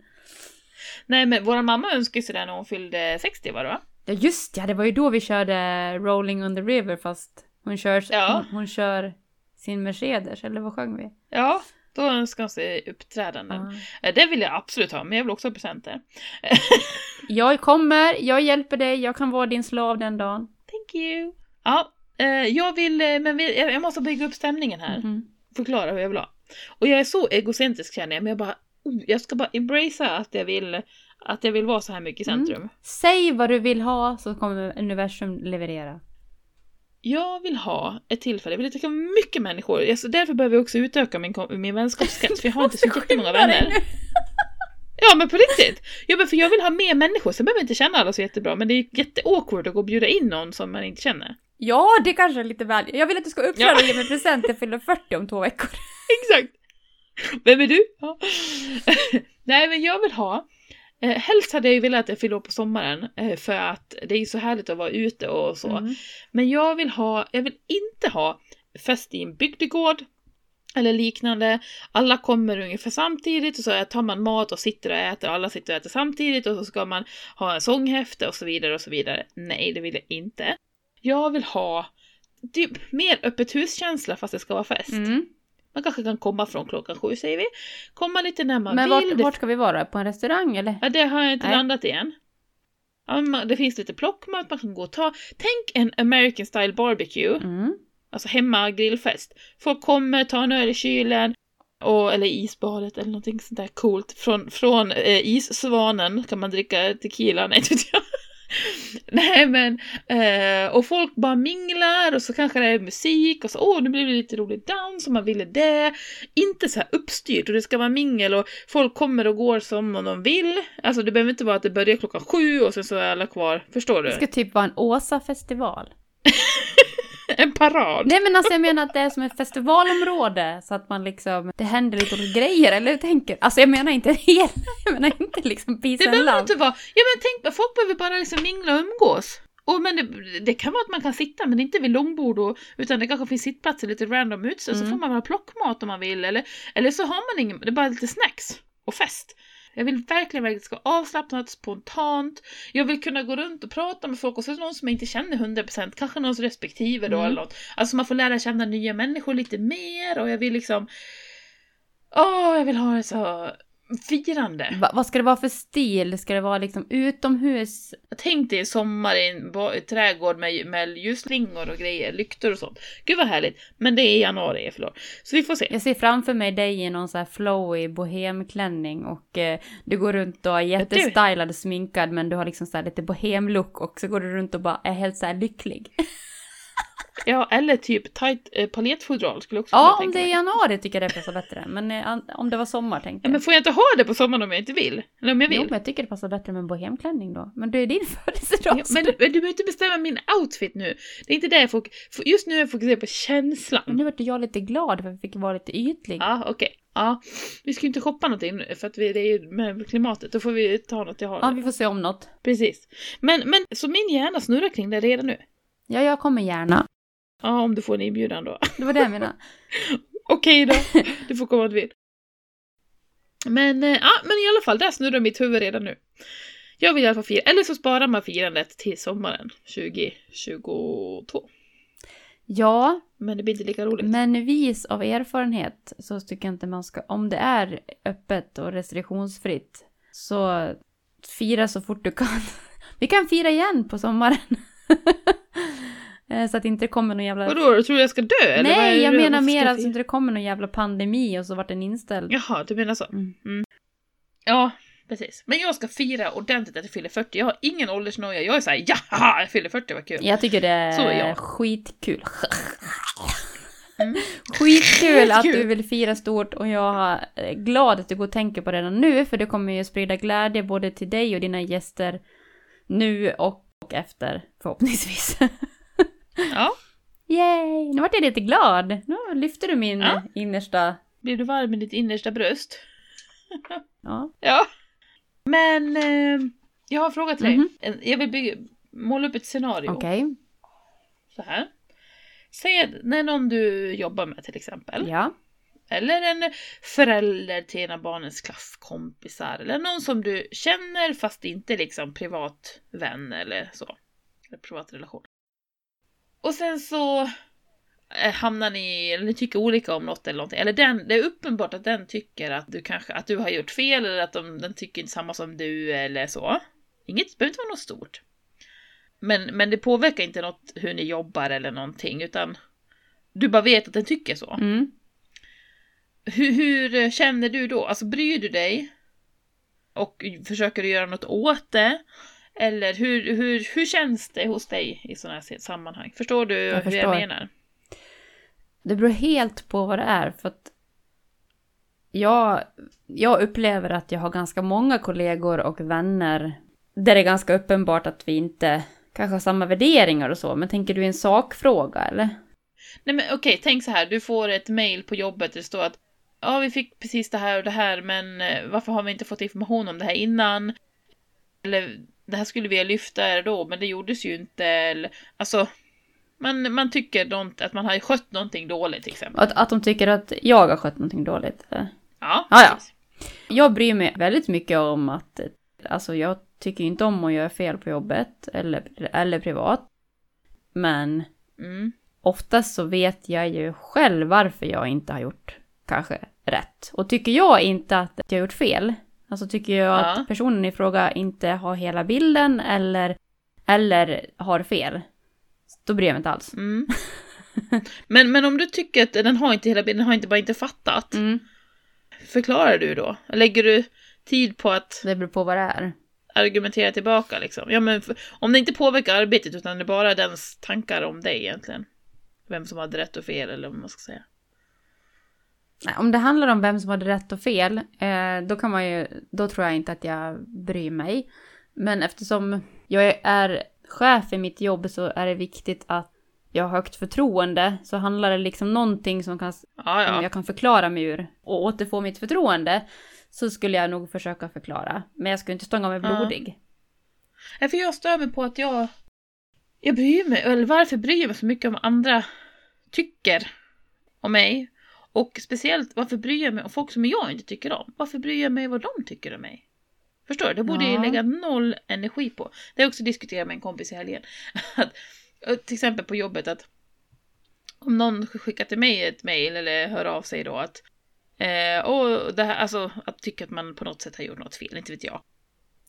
Nej, men vår mamma önskade sig det när hon fyllde 60 var det va? Ja just ja, det var ju då vi körde Rolling on the River fast hon kör, Ja. hon, hon kör sin Mercedes, eller vad sjöng vi? Ja, då önskade hon sig uppträdanden. Ja. Eh, Det vill jag absolut ha, men jag vill också ha presenter. <laughs> Jag kommer, jag hjälper dig, jag kan vara din slav den dagen. Thank you. Ja, eh, jag vill, eh, men jag måste bygga upp stämningen här. Mhm. Förklara hur jag vill ha. Och jag är så egocentrisk känner jag, men jag bara, jag ska bara embracea att jag vill, att jag vill vara så här mycket i Mm. centrum. Säg vad du vill ha så kommer universum leverera. Jag vill ha ett tillfälle, jag vill träffa mycket människor. Jag- Så därför behöver jag också utöka min, min vänskapskrets, för jag har inte så <laughs> jättemånga vänner. Ja men på riktigt! Ja men för jag vill ha mer människor, sen behöver jag inte känna alla så jättebra, men det är jätteawkward att gå och bjuda in någon som man inte känner. Ja, det kanske är lite väl. Jag vill att du ska uppträda Ja. och ge mig present. Jag fyller 40 om två veckor. <laughs> Exakt! Vem är du? Ja. <laughs> Nej men jag vill ha, eh, helst hade jag ju velat att jag fyller år på sommaren, eh, för att det är ju så härligt att vara ute och så. Mm. Men jag vill ha, jag vill inte ha fest i en bygdegård eller liknande. Alla kommer ungefär samtidigt och så tar man mat och sitter och äter och alla sitter och äter samtidigt och så ska man ha en sånghäfte och så vidare och så vidare. Nej, det vill jag inte. Jag vill ha typ mer öppet huskänsla fast det ska vara fest. Mm. Man kanske kan komma från klockan sju säger vi. Komma lite när man Men vill. vart, Det- vart ska vi vara? På en restaurang eller? Ja, det har jag inte Nej. landat igen. Ja, men det finns lite plockmat man kan gå och ta. Tänk en American style barbecue. Mm. Alltså hemma grillfest. Folk kommer, tar en öl i kylen. Och, eller isbadet eller någonting sånt där coolt. Från, från eh, issvanen kan man dricka tequila. <laughs> Nej, inte vet jag. <laughs> Nej men, eh, och folk bara minglar och så kanske det är musik och så åh nu blir det lite rolig dans och man ville det. Inte så här uppstyrt och det ska vara mingel och folk kommer och går som de vill. Alltså det behöver inte vara att det börjar klockan sju och sen så är alla kvar. Förstår du? Det ska typ vara en Åsa-festival. En parad. Nej men alltså jag menar att det är som ett festivalområde så att man liksom, det händer lite grejer eller hur tänker Alltså jag menar inte <laughs> hela, jag menar inte liksom Det peace and behöver inte vara... Ja men tänk, folk behöver bara liksom mingla och umgås. Och, men det, det kan vara att man kan sitta men inte vid långbord och, utan det kanske finns sittplatser lite random så Mm. får man ha plockmat om man vill eller, eller så har man ingen, det är bara lite snacks och fest. Jag vill verkligen, verkligen ska avslappnat, spontant. Jag vill kunna gå runt och prata med folk och så är det någon som jag inte känner 100%, kanske någons respektive då Mm. eller något. Alltså man får lära känna nya människor lite mer och jag vill liksom Åh, jag vill ha det så firande. Va, vad ska det vara för stil? Ska det vara liksom utomhus? Tänk dig en sommar i en ba- trädgård med, med ljusslingor och grejer, lyktor och sånt. Gud vad härligt. Men det är i januari, förlåt. Så vi får se. Jag ser framför mig dig i någon så här flowy bohemklänning och eh, du går runt och är jättestylad och sminkad men du har liksom så här lite bohemlook och så går du runt och bara är helt så lycklig. <laughs> Ja, eller typ tight eh, skulle jag också Ja, om det är januari tycker jag det passar bättre. Men eh, om det var sommar tänkte Ja, jag. men får jag inte ha det på sommaren om jag inte vill? Eller om jag vill? Jo, men jag tycker det passar bättre med en bohemklänning då. Men det är din <laughs> födelsedag. Ja, men, du behöver inte bestämma min outfit nu. Det är inte det jag för Just nu är jag fokuserad på känslan. Men nu vart jag lite glad för att jag fick vara lite ytlig. Ja, okej. Ja, vi ska ju inte shoppa någonting för att vi, det är ju med klimatet. Då får vi ta något jag har. Ja, vi får se om något. Precis. Men, men så min hjärna snurrar kring det redan nu. Ja, jag kommer gärna. Ja, om du får en inbjudan då. Det var det jag menade. <laughs> Okej då, du får komma om du vill. Men, eh, ja, men i alla fall, där snurrar mitt huvud redan nu. Jag vill i alla fall fira, eller så sparar man firandet till sommaren 2022. Ja, Men det blir inte lika roligt. men vis av erfarenhet så tycker jag inte man ska, om det är öppet och restriktionsfritt, så fira så fort du kan. <laughs> Vi kan fira igen på sommaren. <laughs> Eh, så att det inte kommer någon jävla... Vadå, du tror jag ska dö? eller är Nej, jag det- menar mer jag att det fira? inte kommer någon jävla pandemi och så vart den inställd. Jaha, du menar så. Mm. Ja, precis. Men jag ska fira ordentligt att jag fyller 40. Jag har ingen åldersnoja. Jag är såhär, jaha, jag fyller 40, vad kul. Jag tycker det Så är är jag. skitkul. Mm. <laughs> Skitkul att du vill fira stort och jag är glad att du går och tänker på det redan nu för det kommer ju sprida glädje både till dig och dina gäster nu och efter förhoppningsvis. <laughs> Ja, Yay! Nu vart jag lite glad. Nu lyfter du min Ja. innersta... blir du varm i ditt innersta bröst? <laughs> Ja. Ja. Men eh, jag har en fråga till dig. En- Jag vill bygga, måla upp ett scenario. Okej. Så här. Säg när någon du jobbar med till exempel. Ja. Eller en förälder till en av barnens klasskompisar. Eller någon som du känner fast inte liksom privat vän eller så. Eller privat relation. Och sen så eh, hamnar ni, eller ni tycker olika om något eller någonting. Eller den, det är uppenbart att den tycker att du kanske, att du har gjort fel eller att de, den tycker inte samma som du eller så. Inget, det behöver inte vara något stort. Men, men det påverkar inte något hur ni jobbar eller någonting utan du bara vet att den tycker så. Mm. Hur, hur känner du då? Alltså bryr du dig? Och försöker du göra något åt det? Eller hur, hur, hur känns det hos dig i sådana här sammanhang? Förstår du hur förstår. jag menar? Det beror helt på vad det är. För att jag, jag upplever att jag har ganska många kollegor och vänner där det är ganska uppenbart att vi inte kanske har samma värderingar och så. Men tänker du i en sakfråga eller? Nej men okej, tänk så här. Du får ett mail på jobbet där det står att ja, vi fick precis det här och det här, men eh, varför har vi inte fått information om det här innan? Eller det här skulle vi ha lyft där då, men det gjordes ju inte. Eller, alltså, man, man tycker något, att man har skött någonting dåligt till exempel. Att, att de tycker att jag har skött någonting dåligt. Ja, Ja, ja. precis. Jag bryr mig väldigt mycket om att, alltså jag tycker inte om att göra fel på jobbet eller, eller privat. Men Mm. oftast så vet jag ju själv varför jag inte har gjort kanske rätt. Och tycker jag inte att jag har gjort fel, alltså tycker jag Ja. att personen i fråga inte har hela bilden eller, eller har fel, då bryr jag mig inte alls. Mm. <laughs> men, men om du tycker att den har inte hela bilden, den har inte bara inte fattat. Mm. Förklarar du då? Lägger du tid på att Det beror på vad det är. argumentera tillbaka liksom? Ja men för, om det inte påverkar arbetet utan det är bara dens tankar om dig egentligen. Vem som hade rätt och fel eller vad man ska säga. Om det handlar om vem som hade rätt och fel, eh, då kan man ju, då tror jag inte att jag bryr mig. Men eftersom jag är chef i mitt jobb så är det viktigt att jag har högt förtroende så handlar det liksom någonting som kan, Ja, som ja. jag kan förklara mig ur och återfå mitt förtroende så skulle jag nog försöka förklara. Men jag skulle inte stånga mig blodig. Ja, för jag stör mig på att jag... Jag bryr mig, eller varför bryr jag mig så mycket om andra tycker om mig? Och speciellt, varför bryr jag mig om folk som jag inte tycker om? Varför bryr jag mig vad de tycker om mig? Förstår du? Det borde jag Ja. lägga noll energi på. Det har jag också diskuterat med en kompis i helgen. <laughs> Att, att till exempel på jobbet att om någon skickar till mig ett mail eller hör av sig då att eh, och det här, alltså att tycka att man på något sätt har gjort något fel, inte vet jag.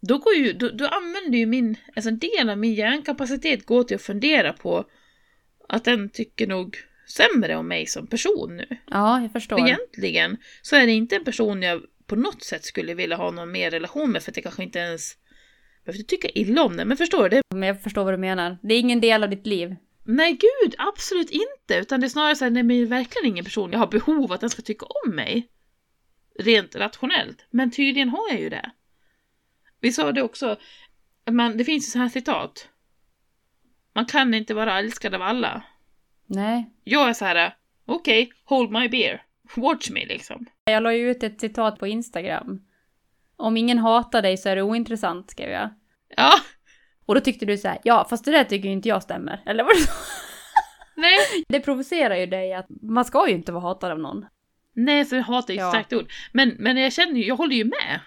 Då, går ju, då, då använder ju min, alltså en del av min hjärnkapacitet går till att fundera på att den tycker nog sämre om mig som person nu. Ja, jag förstår. För egentligen så är det inte en person jag på något sätt skulle vilja ha någon mer relation med för att jag kanske inte ens behöver tycka illa om den. Men förstår du? Det, Men jag förstår vad du menar. Det är ingen del av ditt liv. nej gud, absolut inte. Utan det är snarare så här, nej men det är verkligen ingen person jag har behov av att den ska tycka om mig. Rent rationellt. Men tydligen har jag ju det. Vi sa det också, man, det finns ju så här citat. Man kan inte vara älskad av alla. Nej. Jag är så här, okej, hold my beer. Watch me liksom. Jag la ju ut ett citat på Instagram. Om ingen hatar dig så är du ointressant, skrev jag. Ja, Och då tyckte du så här, ja fast det där tycker ju inte jag stämmer. Eller vad det så? nej. <laughs> Det provocerar ju dig att man ska ju inte vara hatad av någon. Nej, så jag hatar ju ett Ja. starkt ord. Men, men jag känner ju, jag håller ju med.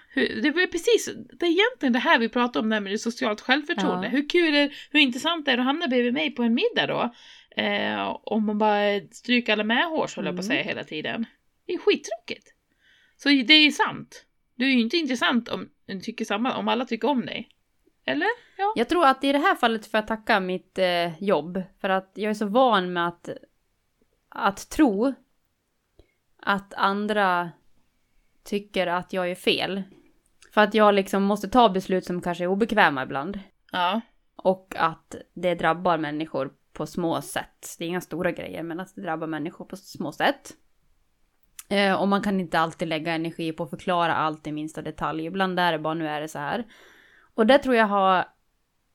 Det var precis, det är egentligen det här vi pratar om, det det socialt självförtroende. Ja. Hur kul är, hur intressant är det att hamna bredvid mig på en middag då? Eh, om man bara stryker alla medhårs, höll jag på att Mm. säga hela tiden. Det är skittråkigt. Så det är ju sant. Du är ju inte intressant om, du tycker samma, om alla tycker om dig. Eller? Ja. Jag tror att i det här fallet får jag tacka mitt eh, jobb. För att jag är så van med att, att tro att andra tycker att jag är fel. För att jag liksom måste ta beslut som kanske är obekväma ibland. Ja. Och att det drabbar människor på små sätt. Det är inga stora grejer, men att det drabbar människor på små sätt. Eh, och man kan inte alltid lägga energi på att förklara allt i minsta detalj. Ibland är det bara nu är det så här. Och det tror jag har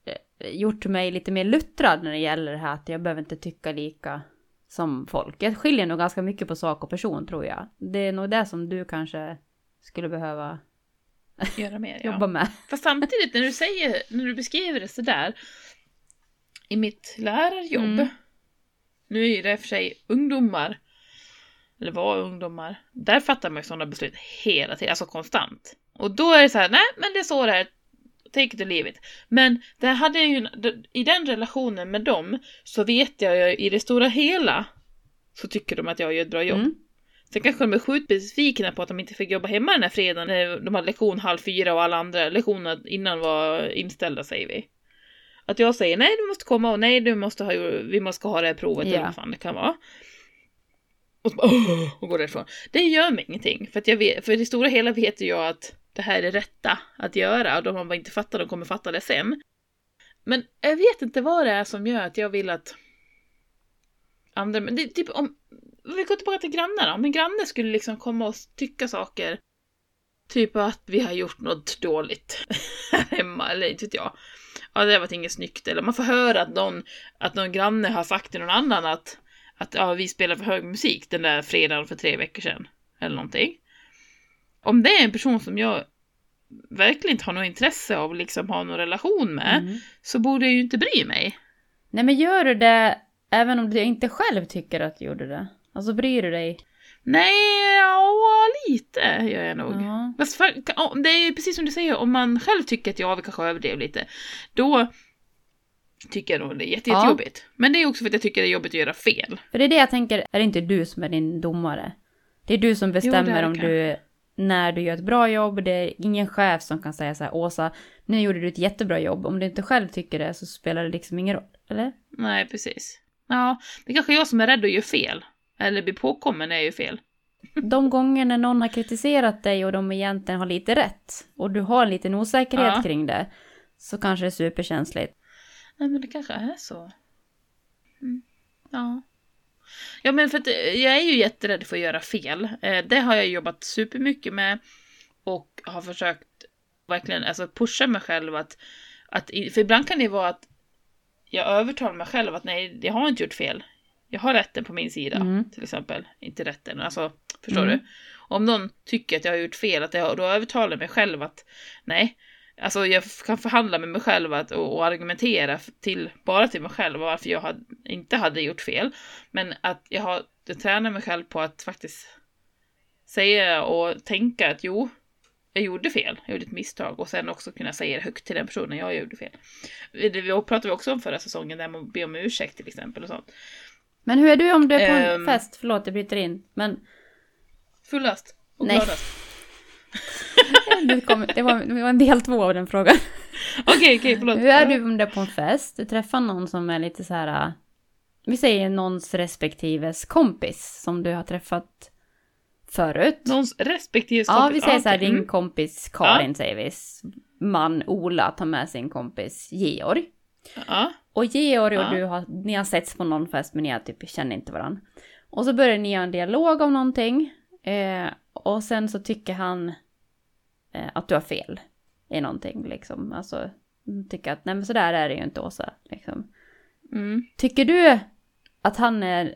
eh, gjort mig lite mer luttrad när det gäller det här att jag behöver inte tycka lika som folk. Jag skiljer nog ganska mycket på sak och person tror jag. Det är nog det som du kanske skulle behöva Göra mer, ja. <laughs> jobba med. Fast samtidigt när du säger, när du beskriver det sådär i mitt lärarjobb. Mm. Nu är det för sig ungdomar, eller var ungdomar, där fattar man ju sådana beslut hela tiden, alltså konstant. Och då är det så här, nej men det är så det är, take it or leave it. Men det hade jag ju, i den relationen med dem så vet jag ju i det stora hela så tycker de att jag gör ett bra jobb. Mm. Sen kanske de är sjukt besvikna på att de inte fick jobba hemma den här fredagen när de hade lektion halv fyra och alla andra lektioner innan var inställda säger vi. Att jag säger nej du måste komma och nej du måste ha, vi måste ha det här provet eller Ja. vad fan det kan vara. Och så bara, "Åh", och går därifrån. Det gör mig ingenting för att jag vet, för i det stora hela vet jag att det här är det rätta att göra och de man bara inte fattar, de kommer fatta det sen. Men jag vet inte vad det är som gör att jag vill att andra, men det typ om, vi går tillbaka till grannarna, om en granne skulle liksom komma och tycka saker, typ att vi har gjort något dåligt <laughs> hemma, eller inte vet jag. Ja, det var inget snyggt, eller man får höra att någon, att någon granne har sagt till någon annan att, att ja, vi spelar för hög musik den där fredagen för tre veckor sedan, eller någonting. Om det är en person som jag verkligen inte har något intresse av, liksom ha någon relation med, Mm. så borde jag ju inte bry mig. Nej men gör du det även om du inte själv tycker att du gjorde det? Alltså bryr du dig? Nej, ja, lite gör jag nog. Ja. Fast för, det är precis som du säger, om man själv tycker att ja, vi kanske överdrev lite, då tycker jag nog det är jätte, Ja. jättejobbigt. Men det är också för att jag tycker det är jobbigt att göra fel. För det är det jag tänker, är det inte du som är din domare? Det är du som bestämmer är det om du, när du gör ett bra jobb. Det är ingen chef som kan säga så här, Åsa, nu gjorde du ett jättebra jobb. Om du inte själv tycker det så spelar det liksom ingen roll, eller? Nej, precis. Ja, det är kanske jag som är rädd att göra fel. Eller blir påkommen jag gör fel. De gånger när någon har kritiserat dig och de egentligen har lite rätt och du har en liten osäkerhet Ja. kring det så kanske det är superkänsligt. Nej, men det kanske är så. Mm. Ja. Ja, men för att eh, jag är ju jätterädd för att göra fel. Eh, Det har jag jobbat supermycket med och har försökt verkligen alltså pusha mig själv att, att för ibland kan det vara att jag övertalar mig själv att nej, jag har inte gjort fel. Jag har rätten på min sida, Mm. till exempel. Inte rätten, alltså, förstår Mm. du? Om någon tycker att jag har gjort fel, att jag, då övertalar jag mig själv att nej, alltså jag kan förhandla med mig själv att, och, och argumentera till, bara till mig själv varför jag hade, inte hade gjort fel. Men att jag har jag tränar mig själv på att faktiskt säga och tänka att jo, jag gjorde fel, jag gjorde ett misstag och sen också kunna säga det högt till den personen, jag gjorde fel. Det det pratade vi också om förra säsongen, där med att be om ursäkt till exempel och sånt. Men hur är du om du är på en Ehm. fest? Förlåt, jag bryter in. Men Fullast och Nej. gladast. <laughs> det, kom, det, var, det var en del två av den frågan. <laughs> Okej, okej, förlåt. Hur är du om du är på en fest? Du träffar någon som är lite så här... äh, Vi säger någons respektives kompis som du har träffat förut. Någons respektive Ja, vi säger så här, okej. din Mm. kompis Karin säger vi. Man Ola tar med sin kompis Georg. Ja, Och Georg och Ja. du har, ni har setts på någon fest men ni har typ känner inte varandra. Och så börjar ni ha en dialog om någonting. Eh, och sen så tycker han eh, att du har fel i någonting liksom. Alltså, tycker att nej men sådär är det ju inte Åsa. Liksom. mm. Tycker du att han är,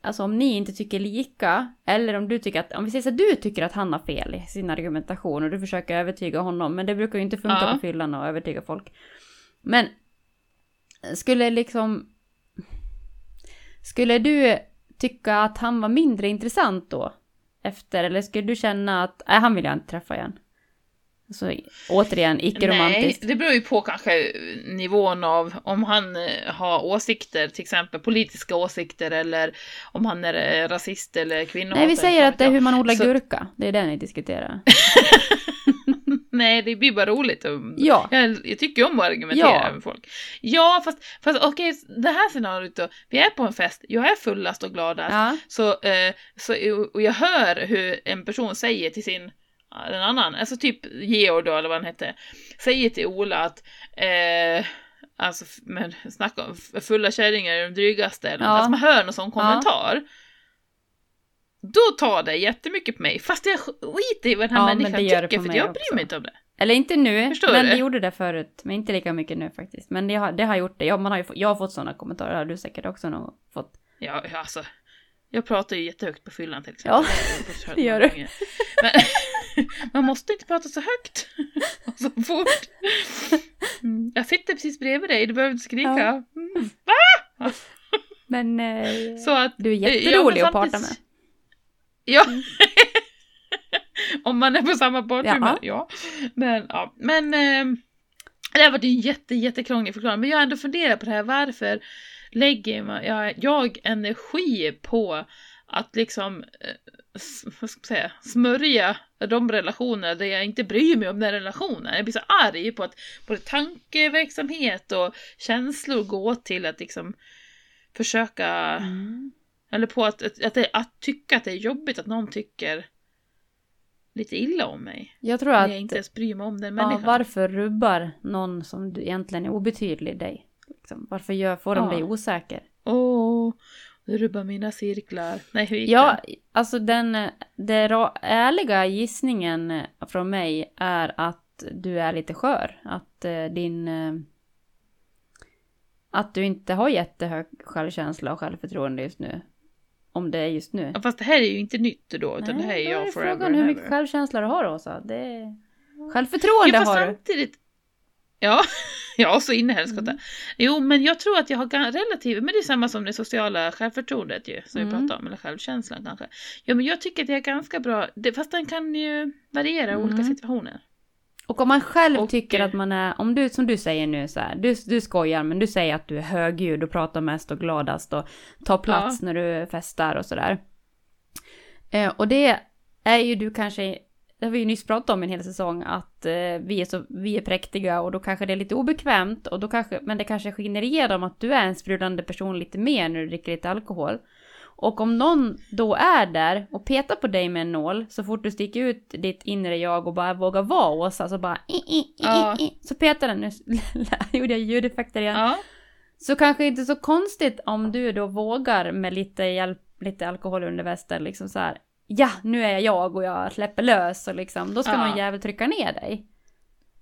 alltså om ni inte tycker lika, eller om du tycker att, om vi säger så du tycker att han har fel i sin argumentation och du försöker övertyga honom, men det brukar ju inte funka Ja. på fyllan att övertyga folk. Men skulle liksom, skulle du tycka att han var mindre intressant då? Efter, eller skulle du känna att, nej han vill jag inte träffa igen? Så återigen, Nej, icke-romantiskt. det beror ju på kanske nivån av om han eh, har åsikter, till exempel politiska åsikter eller om han är eh, rasist eller kvinnohatare. Nej, vi säger att det är hur man odlar Så- gurka. Det är det ni diskuterar. <laughs> Nej, det blir bara roligt. Ja. Jag, jag tycker ju om att argumentera Ja. med folk. Ja, fast, fast okej, det här scenariot då. Vi är på en fest, jag är fullast och gladast. Ja. Så, eh, så, och jag hör hur en person säger till sin, en annan, alltså typ Georg då eller vad han hette, säger till Ola att eh, Alltså, men snacka om fulla kärringar är de drygaste. Ja. Alltså man hör någon sån Ja. Då tar det jättemycket på mig. Fast jag skiter i vad den här Ja, människan tycker för jag bryr också. mig inte om det. Eller inte nu, Förstår men du? det gjorde det förut. Men inte lika mycket nu faktiskt. Men det har, det har gjort det. Ja, man har ju, jag har fått sådana kommentarer. Det har du säkert också nog fått. Ja, ja, alltså. Jag pratar ju jättehögt på fyllan till exempel. Ja, Jag <laughs> det gör du. Men, <laughs> man måste inte prata så högt <laughs> och så fort. Mm. Jag sitter precis bredvid dig, du behöver inte skrika. Ja. Mm. Men eh, Så att, du är ja, jätterolig men att prata med. Ja. <laughs> Om man är på samma parthumör, Ja. ja. Men, ja. Men ehm, det har varit en jätte, jättekrånglig förklaring. Men jag har ändå funderat på det här. Varför lägger man, jag, jag energi på att liksom, eh, vad ska man säga, smörja de relationer där jag inte bryr mig om den relationen. Jag blir så arg på att både tankeverksamhet och känslor går till att liksom försöka Mm. Eller på att, att, att, att tycka att det är jobbigt att någon tycker lite illa om mig. Jag tror att, jag inte ens bryr mig om den ja, människan. varför rubbar någon som du egentligen är obetydlig dig? Liksom, varför gör, får de Ja. dig osäker? Åh, du rubbar mina cirklar. Nej, hur gick Ja, det? alltså den, den ärliga gissningen från mig är att du är lite skör. Att eh, din... Eh, att du inte har jättehög självkänsla och självförtroende just nu. Om det är just nu. Ja, fast det här är ju inte nytt då, utan det här är då jag forever frågan hur mycket ever. självkänsla du har Åsa. Det är... Självförtroende Ja, har du. samtidigt... Ja, <laughs> ja, så in i helskotta. Mm. Jo, men jag tror att jag har relativt, men det är samma som det sociala självförtroendet ju, som vi Mm. pratade om, eller självkänslan kanske. Ja, men jag tycker att jag är ganska bra, det, fast den kan ju variera i Mm. olika situationer. Och om man själv Och, tycker att man är, om du som du säger nu så här, du, du skojar men du säger att du är högljudd och pratar mest och gladast och tar plats när du festar och sådär. Eh, och det är ju du kanske, det har vi ju nyss pratat om en hel säsong, att eh, vi, är så, vi är präktiga och då kanske det är lite obekvämt, och då kanske, men det kanske skiner igenom att du är en sprudlande person lite mer när du dricker lite alkohol. Och om någon då är där och petar på dig med en nål så fort du sticker ut ditt inre jag och bara vågar vara Åsa så bara i, i, Ja. i, så petar den, nu <laughs> gjorde jag ljudeffekter igen. Ja, Så kanske inte så konstigt om du då vågar med lite hjälp, lite alkohol under västen liksom så här. Ja, nu är jag jag och jag släpper lös och liksom, då ska Ja. någon jävel trycka ner dig.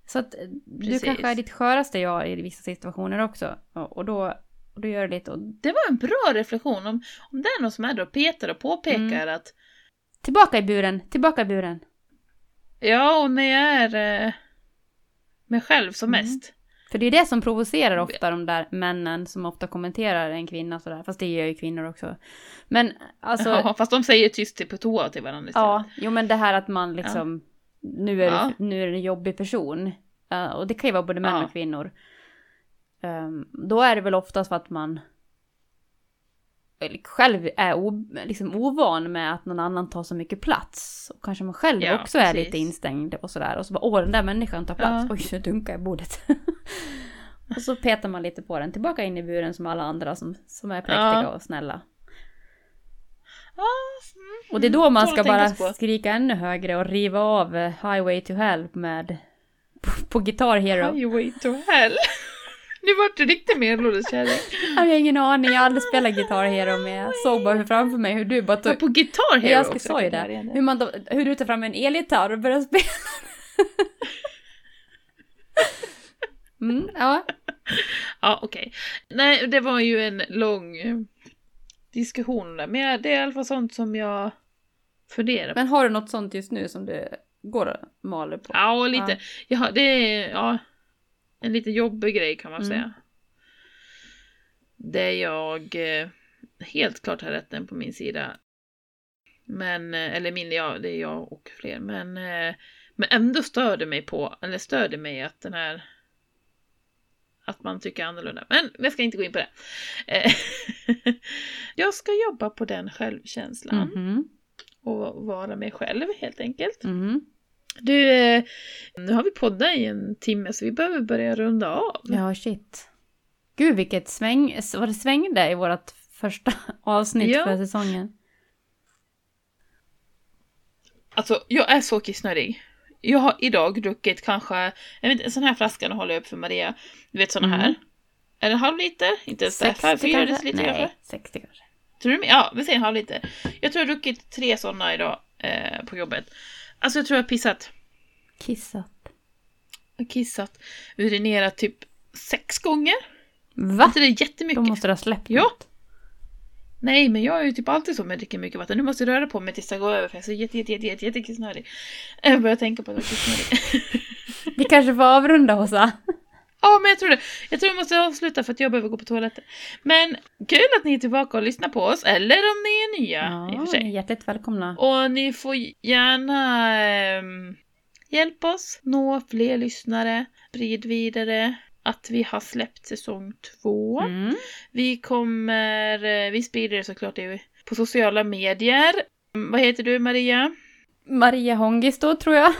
Så att du Precis. kanske är ditt sköraste jag i vissa situationer också. Och, då, och då gör det lite... Och Det var en bra reflektion. Om, om det är någon som är där och petar och påpekar Mm. att tillbaka i buren, tillbaka i buren. ja, och när jag är eh, mig själv som Mm. mest. För det är det som provocerar ofta de där männen som ofta kommenterar en kvinna sådär. Fast det gör ju kvinnor också. Men alltså... ja, fast de säger tyst till på toa till varandra istället. Ja, jo men det här att man liksom, nu, är Ja. det, nu är det en jobbig person. Eh, och det kan ju vara både män Ja. och kvinnor. Ehm, då är det väl oftast för att man själv är o, liksom ovan med att någon annan tar så mycket plats. Och kanske man själv Ja, också är precis. lite instängd och sådär. Och så bara, åh den där människan tar plats. Ja. Oj, så dunkar jag i bordet. <laughs> och så petar man lite på den, tillbaka in i buren som alla andra som, som är präktiga Ja. och snälla. Mm, Och det är då man tål ska bara skrika ännu högre och riva av eh, Highway to Hell med <laughs> på, på Guitar Hero. Highway to hell. Nu vart du riktigt medelålders kärring. Jag har ingen aning, jag har aldrig spelat Guitar Hero men jag såg bara framför mig hur du bara Ja, tog... på Guitar Hero Jag sa ju det. Hur, man då, hur du tar fram en elgitarr och börjar spela. <laughs> Mm, ja. Ja, okej. Nej, det var ju en lång eh, diskussion där. Men det är i alla fall sånt som jag funderar på. Men har du något sånt just nu som du går och maler på? Ja, lite. Ja. Ja, det är ja, en lite jobbig grej kan man Mm. säga. Där jag eh, helt klart har rätten på min sida. Men, eh, eller min, ja, det är jag och fler. Men, eh, men ändå stör det mig på, eller stör det mig att den här att man tycker annorlunda. Men jag ska inte gå in på det. <laughs> Jag ska jobba på den självkänslan Mhm, och vara mig själv helt enkelt. mhm. Du, eh, nu har vi poddat i en timme så vi behöver börja runda av. Ja, shit. Gud vilket sväng, vad det svängde i vårt första <laughs> avsnitt Ja. för säsongen. Alltså, jag är så kissnödig. Jag har idag druckit kanske, jag vet en sån här flaska, nu håller jag upp för Maria. Du vet såna Mm. här. Är det en halv liter? Inte ens det. Fem- Fyra deciliter Nej, kanske? 60 kanske. Tror du Ja, vi säger en halv liter. Jag tror jag har druckit tre såna idag eh, på jobbet. Alltså jag tror jag har pissat. Kissat. Kissat, urinerat typ sex gånger. Va? Inte det är Då jättemycket? måste du ha släppt Ja. något. Nej, men jag är ju typ alltid så jag dricker mycket vatten. Nu måste jag röra på mig tills jag går över för jag är så jätte, jätte, jätte, jätte, jätte kissnödig. Jag börjar tänka på att jag är kissnödig. Vi kanske får avrunda Åsa. Ja, men jag tror det. Jag tror vi måste avsluta för att jag behöver gå på toaletten. Men kul att ni är tillbaka och lyssnar på oss, eller om ni är nya i och för ni är sig. hjärtligt välkomna. Och ni får gärna ehm, hjälpa oss nå fler lyssnare, sprid vidare att vi har släppt säsong två. Mm. Vi kommer, eh, vi sprider det såklart på sociala medier. Vad heter du Maria? Maria Hongisto tror jag.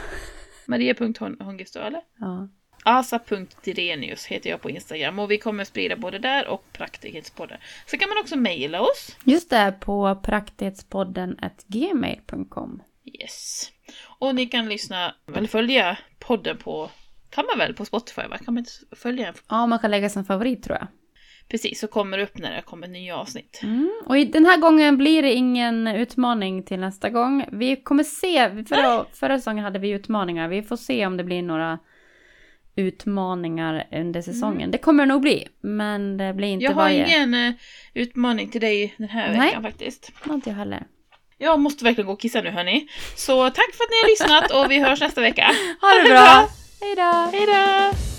Maria.hongisto eller? Ja. Asa.direnius heter jag på Instagram och vi kommer sprida både där och Praktikhetspodden. Så kan man också mejla oss. Just det, på praktighetspodden gmail.com. Yes. Och ni kan lyssna, eller följa podden på, kan man väl på Spotify va? Kan man inte följa? Ja, man kan lägga som favorit tror jag. Precis, så kommer det upp när det kommer nya avsnitt. Mm. Och den här gången blir det ingen utmaning till nästa gång. Vi kommer se, förra, förra säsongen hade vi utmaningar. Vi får se om det blir några utmaningar under säsongen. Det kommer det nog bli, men det blir inte Mm. Jag har varje. ingen eh, utmaning till dig den här Nej. veckan faktiskt. Har inte jag heller. Jag måste verkligen gå och kissa nu hörni. Så tack för att ni har lyssnat och vi hörs nästa vecka. Ha det bra! <laughs> Hej då! Hej då!